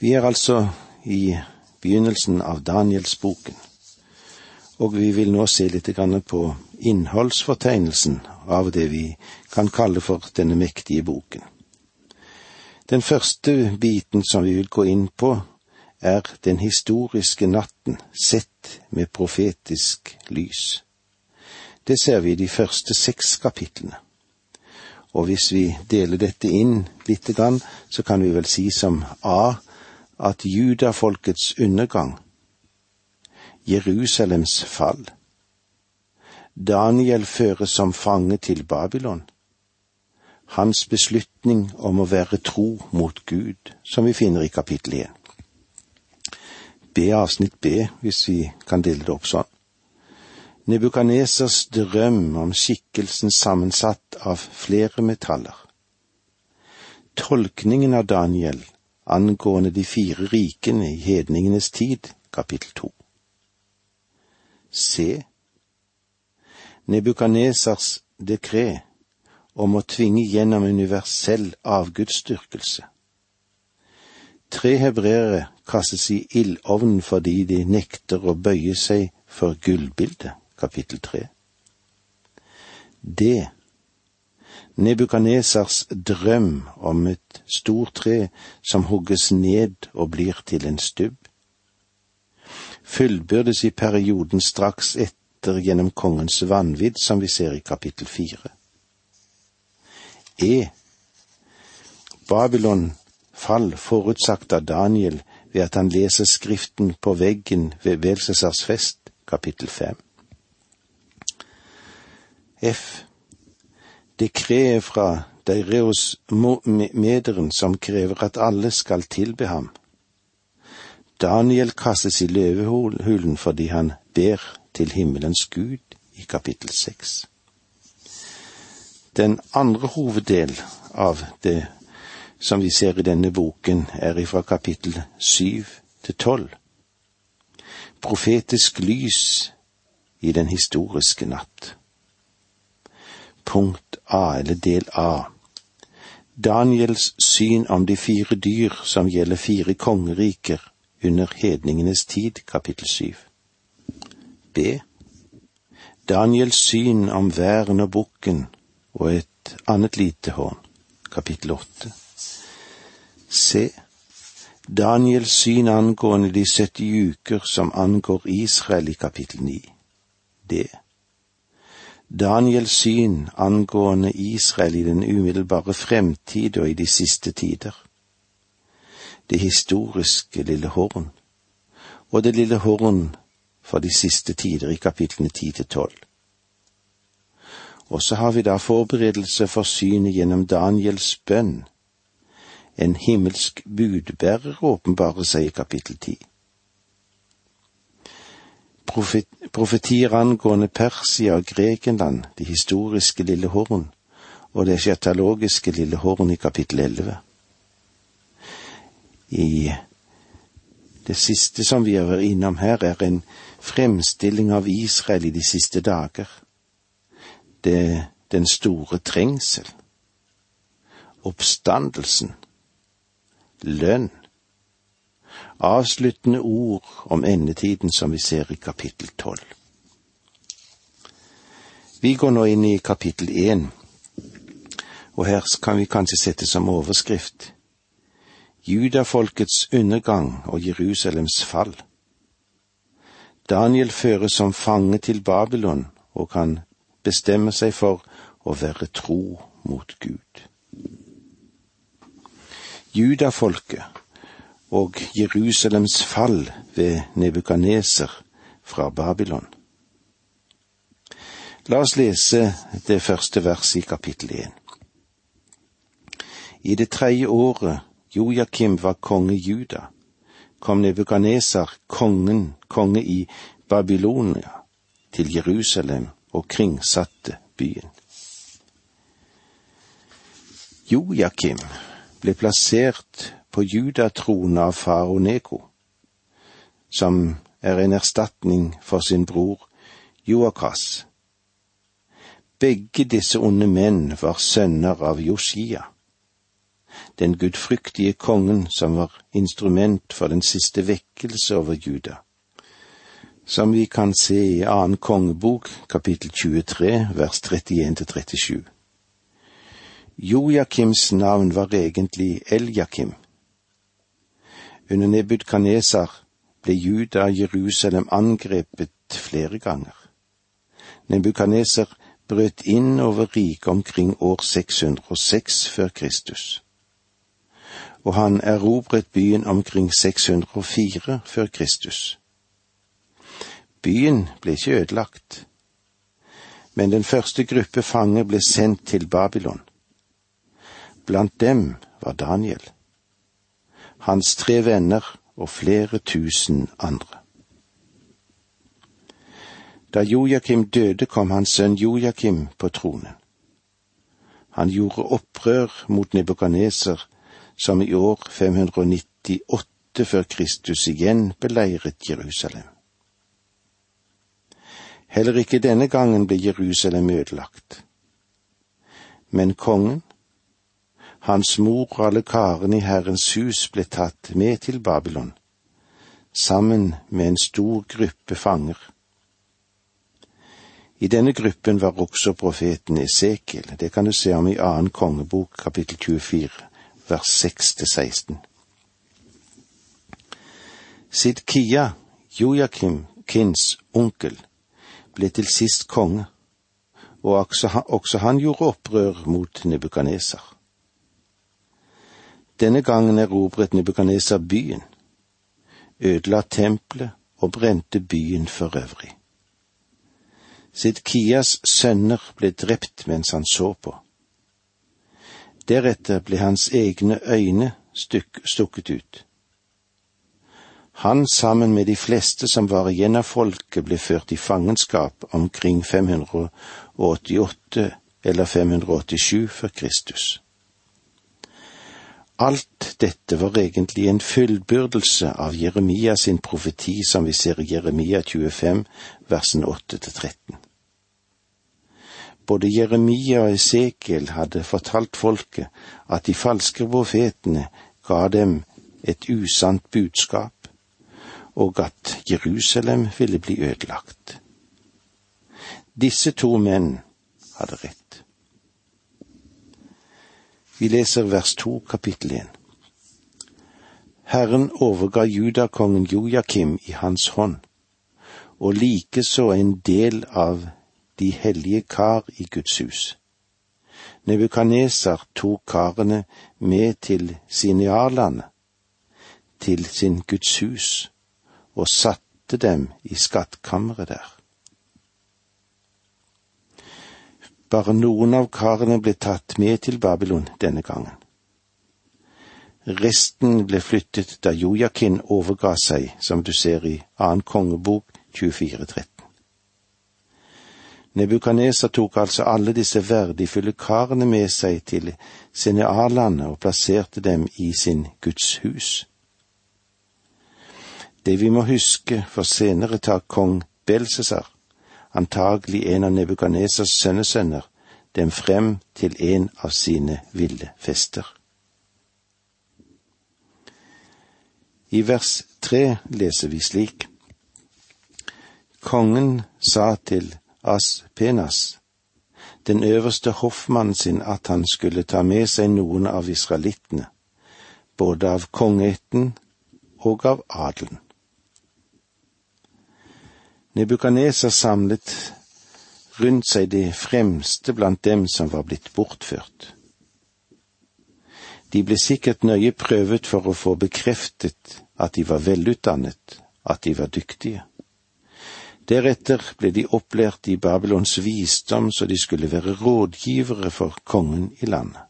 Vi er altså i begynnelsen av Danielsboken, og vi vil nå se litt på innholdsfortegnelsen av det vi kan kalle for denne mektige boken. Den første biten som vi vil gå inn på, er den historiske natten sett med profetisk lys. Det ser vi i de første seks kapitlene. Og hvis vi deler dette inn lite grann, så kan vi vel si som A at judafolkets undergang, Jerusalems fall, Daniel føres som fange til Babylon, hans beslutning om å være tro mot Gud, som vi finner i kapittel 1. B avsnitt B, hvis vi kan dele det opp sånn. Nebukanesers drøm om skikkelsen sammensatt av flere metaller. Tolkningen av Daniel angående de fire rikene i hedningenes tid, kapittel to. C. Nebukanesers dekret om å tvinge gjennom universell avgudsdyrkelse. Tre hebreere kastes i ildovnen fordi de nekter å bøye seg for gullbildet, kapittel tre. D. Nebukanesers drøm om et stort tre som hugges ned og blir til en stubb. Fullbyrdes i perioden straks etter gjennom kongens vanvidd, som vi ser i kapittel fire. E. Babylon fall forutsagt av Daniel ved at han leser Skriften på veggen ved Belsesars fest, kapittel fem. F. Dekreet fra Deireos mederen som krever at alle skal tilbe ham. Daniel kastes i løvehulen fordi han ber til himmelens Gud i kapittel seks. Den andre hoveddel av det som vi ser i denne boken, er ifra kapittel syv til tolv. Profetisk lys i den historiske natt. Punkt A, eller del A. Daniels syn om de fire dyr som gjelder fire kongeriker under hedningenes tid, kapittel syv. B. Daniels syn om væren og bukken og et annet lite horn, kapittel åtte. C. Daniels syn angående de 70 uker som angår Israel i kapittel 9. Det. Daniels syn angående Israel i den umiddelbare fremtid og i de siste tider. Det historiske lille horn, og det lille horn for de siste tider i kapitlene ti til tolv. Og så har vi da forberedelse for synet gjennom Daniels bønn en himmelsk budbærer åpenbarer seg i kapittel ti. Profet, profetier angående Persia og Grekenland, det historiske lille horn, og det sjatalogiske lille horn i kapittel elleve. I det siste som vi er innom her, er en fremstilling av Israel i de siste dager. Det den store trengsel. Oppstandelsen lønn. Avsluttende ord om endetiden som vi ser i kapittel tolv. Vi går nå inn i kapittel én, og her kan vi kanskje sette som overskrift Judafolkets undergang og Jerusalems fall. Daniel føres som fange til Babylon og han bestemmer seg for å være tro mot Gud judafolket og Jerusalems fall ved Nebukaneser fra Babylon. La oss lese det første verset i kapittel én. I det tredje året Jojakim var konge Juda, kom Nebukaneser, kongen, konge i Babylonia, til Jerusalem og kringsatte byen. Jojakim ble plassert på judatronen av farao Neko, som er en erstatning for sin bror Joakas. Begge disse onde menn var sønner av Josia. den gudfryktige kongen som var instrument for den siste vekkelse over Juda. Som vi kan se i annen kongebok, kapittel 23, vers 31-37. Joakims navn var egentlig Eljakim. Under Nebudkanesar ble Juda og Jerusalem angrepet flere ganger. Nebukaneser brøt inn over riket omkring år 606 før Kristus, og han erobret byen omkring 604 før Kristus. Byen ble ikke ødelagt, men den første gruppe fanger ble sendt til Babylon. Blant dem var Daniel, hans tre venner og flere tusen andre. Da Jojakim døde, kom hans sønn Jojakim på tronen. Han gjorde opprør mot Nebukadneser, som i år 598 før Kristus igjen beleiret Jerusalem. Heller ikke denne gangen ble Jerusalem ødelagt. Men kongen, hans mor og alle karene i Herrens hus ble tatt med til Babylon, sammen med en stor gruppe fanger. I denne gruppen var også profeten Esekiel, det kan du se om i annen kongebok kapittel 24, vers 6-16. Sidkia, Jojakim, Kins onkel, ble til sist konge, og også han, gjorde opprør mot Nebukaneser. Denne gangen erobret Nebukadnesar byen, ødela tempelet og brente byen for øvrig. Sidkias sønner ble drept mens han så på. Deretter ble hans egne øyne stuk, stukket ut. Han sammen med de fleste som var igjen av folket, ble ført i fangenskap omkring 588 eller 587 før Kristus. Alt dette var egentlig en fullbyrdelse av Jeremia sin profeti som vi ser i Jeremia 25, versen 8-13. Både Jeremia og Esekiel hadde fortalt folket at de falske profetene ga dem et usant budskap, og at Jerusalem ville bli ødelagt. Disse to menn hadde rett. Vi leser vers to, kapittel én. Herren overga judakongen Jojakim i hans hånd, og likeså en del av de hellige kar i Guds hus. Nebukaneser tok karene med til Sinearlandet, til sin Guds hus, og satte dem i skattkammeret der. Bare noen av karene ble tatt med til Babylon denne gangen. Resten ble flyttet da Jojakin overga seg, som du ser i annen kongebok 2413. Nebukaneser tok altså alle disse verdifulle karene med seg til Senealandet og plasserte dem i sin Guds hus. Det vi må huske, for senere tar kong Belsesar antagelig en av Nebukadnesers sønnesønner, dem frem til en av sine ville fester. I vers tre leser vi slik. Kongen sa til Aspenas, den øverste hoffmannen sin, at han skulle ta med seg noen av israelittene, både av kongeætten og av adelen. Nebukaneser samlet rundt seg de fremste blant dem som var blitt bortført. De ble sikkert nøye prøvet for å få bekreftet at de var velutdannet, at de var dyktige. Deretter ble de opplært i Babylons visdom så de skulle være rådgivere for kongen i landet.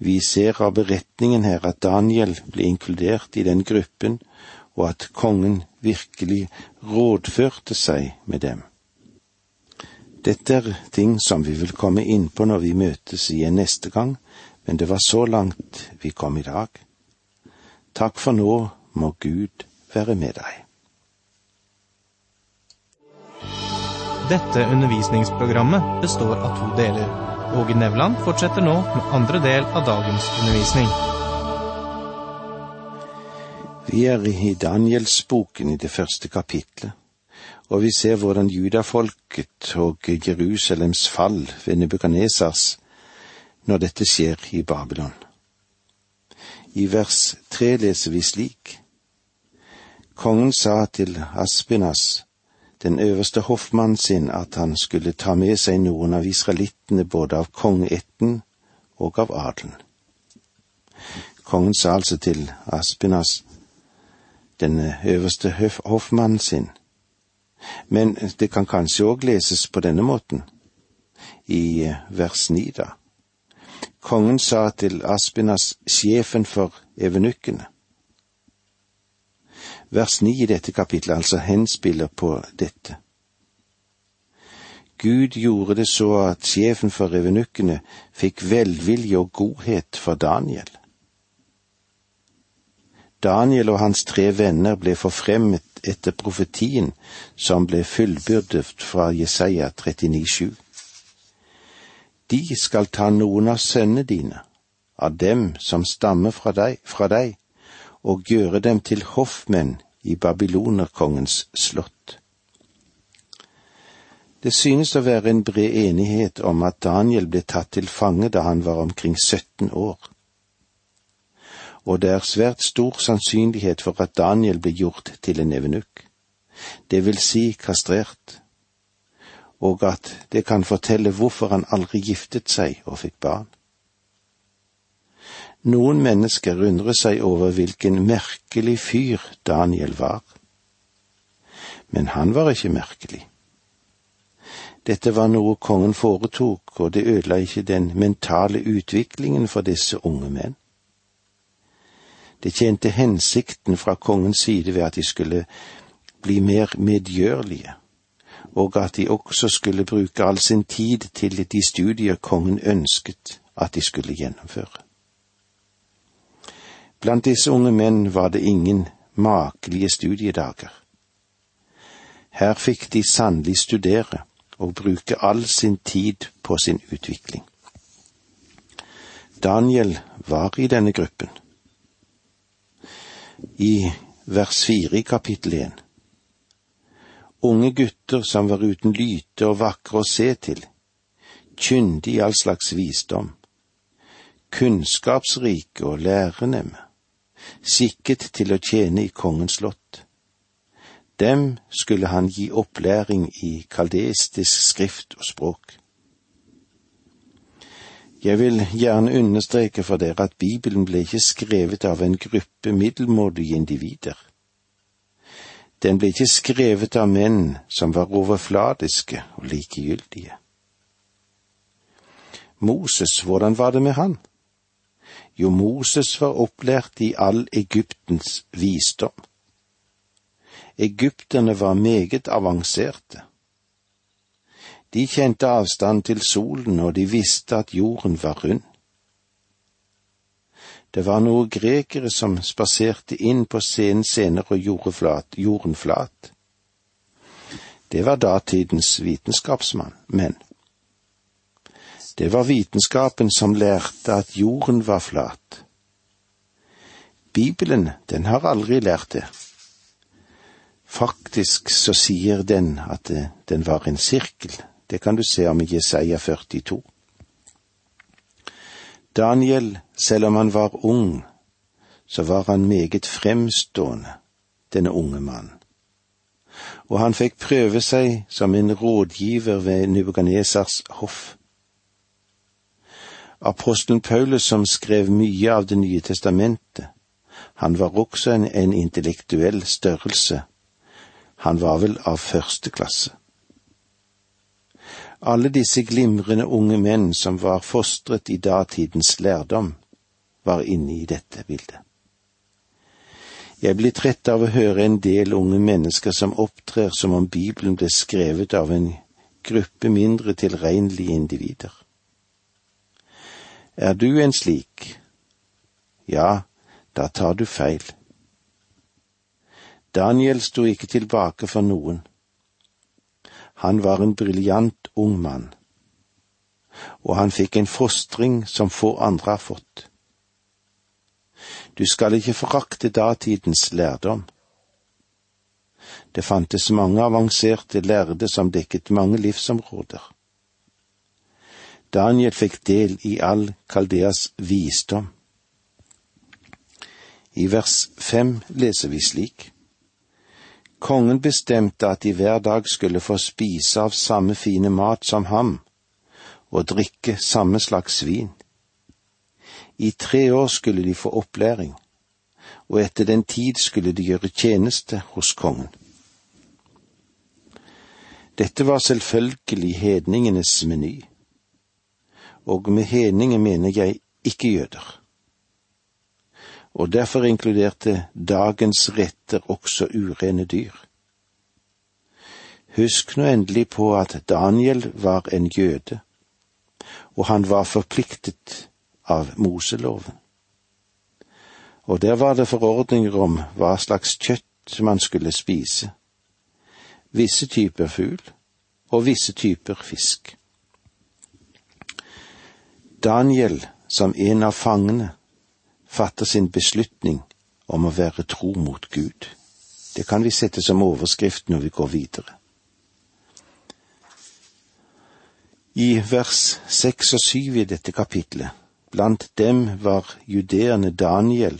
Vi ser av beretningen her at Daniel ble inkludert i den gruppen og at kongen virkelig rådførte seg med dem. Dette er ting som vi vil komme inn på når vi møtes igjen neste gang, men det var så langt vi kom i dag. Takk for nå, må Gud være med deg. Dette undervisningsprogrammet består av to deler. Åge Nevland fortsetter nå med andre del av dagens undervisning. Vi er i Danielsboken i det første kapitlet, og vi ser hvordan judafolket og Jerusalems fall ved Nebukadnesars når dette skjer i Babylon. I vers tre leser vi slik. Kongen sa til Aspinas, den øverste hoffmannen sin, at han skulle ta med seg noen av israelittene både av kongeætten og av adelen. Kongen sa altså til Aspinas, den øverste hoffmannen sin, men det kan kanskje òg leses på denne måten, i vers ni da. Kongen sa til Aspinas, sjefen for evenukkene. Vers ni i dette kapitlet altså henspiller på dette. Gud gjorde det så at sjefen for evenukkene fikk velvilje og godhet for Daniel. Daniel og hans tre venner ble forfremmet etter profetien som ble fullbyrdet fra Jesaja 39,7. De skal ta noen av sønnene dine, av dem som stammer fra deg, fra deg, og gjøre dem til hoffmenn i babylonerkongens slott. Det synes å være en bred enighet om at Daniel ble tatt til fange da han var omkring 17 år. Og det er svært stor sannsynlighet for at Daniel ble gjort til en evenukk, det vil si kastrert og at det kan fortelle hvorfor han aldri giftet seg og fikk barn. Noen mennesker undrer seg over hvilken merkelig fyr Daniel var. Men han var ikke merkelig. Dette var noe kongen foretok, og det ødela ikke den mentale utviklingen for disse unge menn. Det tjente hensikten fra kongens side ved at de skulle bli mer medgjørlige og at de også skulle bruke all sin tid til de studier kongen ønsket at de skulle gjennomføre. Blant disse unge menn var det ingen makelige studiedager. Her fikk de sannelig studere og bruke all sin tid på sin utvikling. Daniel var i denne gruppen. I vers fire i kapittel én unge gutter som var uten lyte og vakre å se til, kyndige i all slags visdom, kunnskapsrike og lærenemme, skikket til å tjene i kongens slott. Dem skulle han gi opplæring i kaldeistisk skrift og språk. Jeg vil gjerne understreke for dere at Bibelen ble ikke skrevet av en gruppe middelmådige individer. Den ble ikke skrevet av menn som var overfladiske og likegyldige. Moses, hvordan var det med han? Jo, Moses var opplært i all Egyptens visdom. Egypterne var meget avanserte. De kjente avstand til solen, og de visste at jorden var rund. Det var noen grekere som spaserte inn på scenen senere og gjorde flat, jorden flat. Det var datidens vitenskapsmann, men det var vitenskapen som lærte at jorden var flat. Bibelen, den har aldri lært det. Faktisk så sier den at den var en sirkel. Det kan du se om i Jesaja 42. Daniel, selv om han var ung, så var han meget fremstående, denne unge mannen. Og han fikk prøve seg som en rådgiver ved Nubuganesers hoff. Apostelen Paulus, som skrev mye av Det nye testamentet, han var også en, en intellektuell størrelse. Han var vel av første klasse. Alle disse glimrende unge menn som var fostret i datidens lærdom, var inne i dette bildet. Jeg blir trett av å høre en del unge mennesker som opptrer som om Bibelen ble skrevet av en gruppe mindre tilregnelige individer. Er du en slik? Ja, da tar du feil. Daniel sto ikke tilbake for noen. Han var en briljant ung mann. og han fikk en fostring som få andre har fått. Du skal ikke forakte datidens lærdom. Det fantes mange avanserte lærde som dekket mange livsområder. Daniel fikk del i all Kaldeas visdom. I vers fem leser vi slik. Kongen bestemte at de hver dag skulle få spise av samme fine mat som ham, og drikke samme slags vin. I tre år skulle de få opplæring, og etter den tid skulle de gjøre tjeneste hos kongen. Dette var selvfølgelig hedningenes meny, og med hedninger mener jeg ikke jøder. Og derfor inkluderte dagens retter også urene dyr. Husk nå endelig på at Daniel var en jøde, og han var forpliktet av Moseloven. Og der var det forordninger om hva slags kjøtt man skulle spise, visse typer fugl og visse typer fisk. Daniel, som en av fangene, fatter sin beslutning om å være tro mot Gud. Det kan vi sette som overskrift når vi går videre. I vers seks og syv i dette kapitlet, blant dem var judeerne Daniel,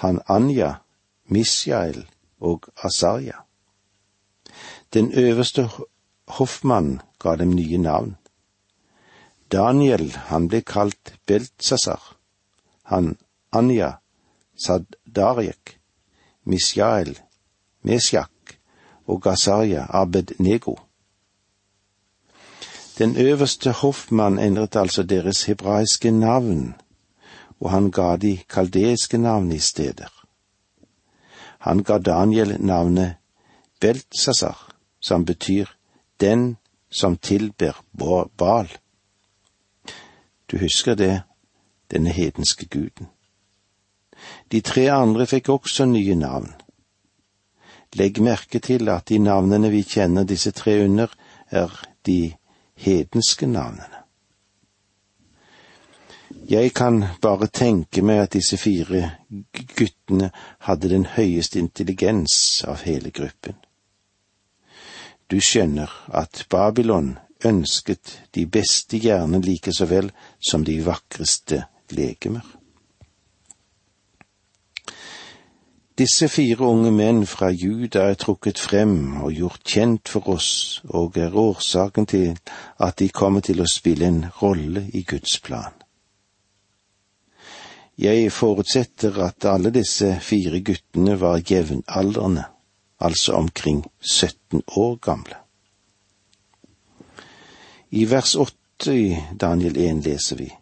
Hananya, Misjael og Asarja. Den øverste hoffmannen ga dem nye navn. Daniel, han ble kalt Beltsasar, han Anja, Sadariek, Misjael, Mesjak og Gazarja Abed-Nego. Den øverste hoffmann endret altså deres hebraiske navn, og han ga de kaldeiske navn i steder. Han ga Daniel navnet Beltsasar, som betyr den som tilber Baal. Du husker det, denne hedenske guden. De tre andre fikk også nye navn. Legg merke til at de navnene vi kjenner disse tre under, er de hedenske navnene. Jeg kan bare tenke meg at disse fire guttene hadde den høyeste intelligens av hele gruppen. Du skjønner at Babylon ønsket de beste hjerner like så vel som de vakreste legemer. Disse fire unge menn fra Juda er trukket frem og gjort kjent for oss, og er årsaken til at de kommer til å spille en rolle i Guds plan. Jeg forutsetter at alle disse fire guttene var jevnaldrende, altså omkring 17 år gamle. I vers åtte i Daniel 1 leser vi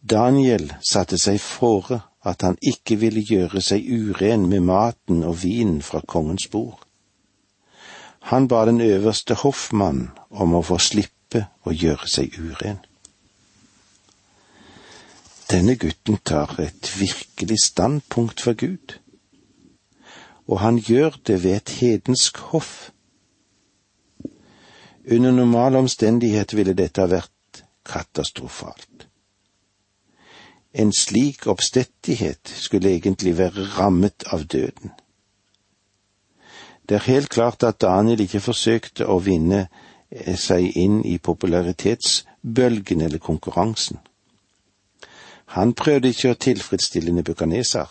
Daniel satte seg fore at han ikke ville gjøre seg uren med maten og vinen fra kongens bord. Han ba den øverste hoffmann om å få slippe å gjøre seg uren. Denne gutten tar et virkelig standpunkt for Gud, og han gjør det ved et hedensk hoff. Under normale omstendigheter ville dette ha vært katastrofalt. En slik oppstettighet skulle egentlig være rammet av døden. Det er helt klart at Daniel ikke forsøkte å vinne seg inn i popularitetsbølgen eller konkurransen. Han prøvde ikke å tilfredsstille nebukadnesar.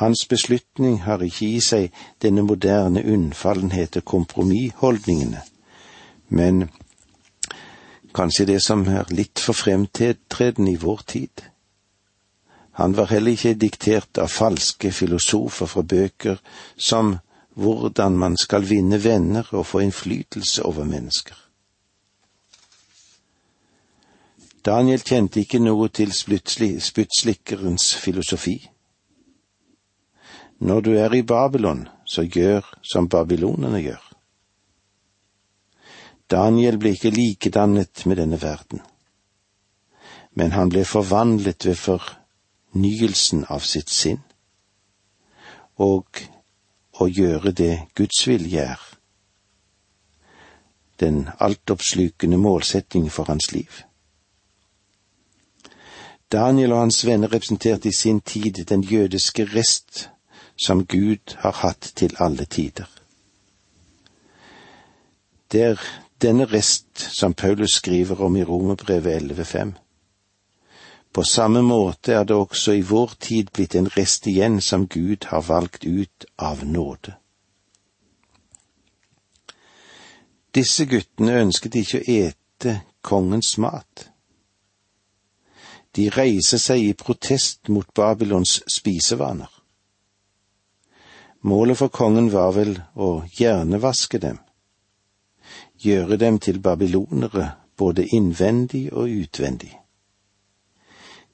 Hans beslutning har ikke i seg denne moderne unnfallenhet og kompromissholdningene, men kanskje det som er litt for fremtredende i vår tid. Han var heller ikke diktert av falske filosofer fra bøker som hvordan man skal vinne venner og få innflytelse over mennesker. Daniel kjente ikke noe til spyttslikkerens filosofi. Når du er i Babylon, så gjør som babylonerne gjør. Daniel ble ikke likedannet med denne verden, men han ble forvandlet ved fornyelsen av sitt sinn, og å gjøre det Guds vilje er. den altoppslukende målsetting for hans liv. Daniel og hans venner representerte i sin tid den jødiske rest som Gud har hatt til alle tider. Det er denne rest som Paulus skriver om i Romerbrevet 11.5. På samme måte er det også i vår tid blitt en rest igjen som Gud har valgt ut av nåde. Disse guttene ønsket ikke å ete kongens mat. De reiser seg i protest mot Babylons spisevaner. Målet for kongen var vel å hjernevaske dem, gjøre dem til babylonere både innvendig og utvendig.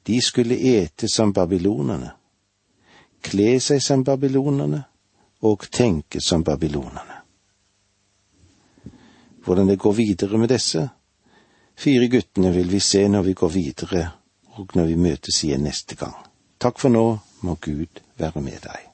De skulle ete som babylonerne, kle seg som babylonerne og tenke som babylonerne. Hvordan det går videre med disse fire guttene vil vi se når vi går videre og når vi møtes igjen neste gang. Takk for nå, må Gud være med deg.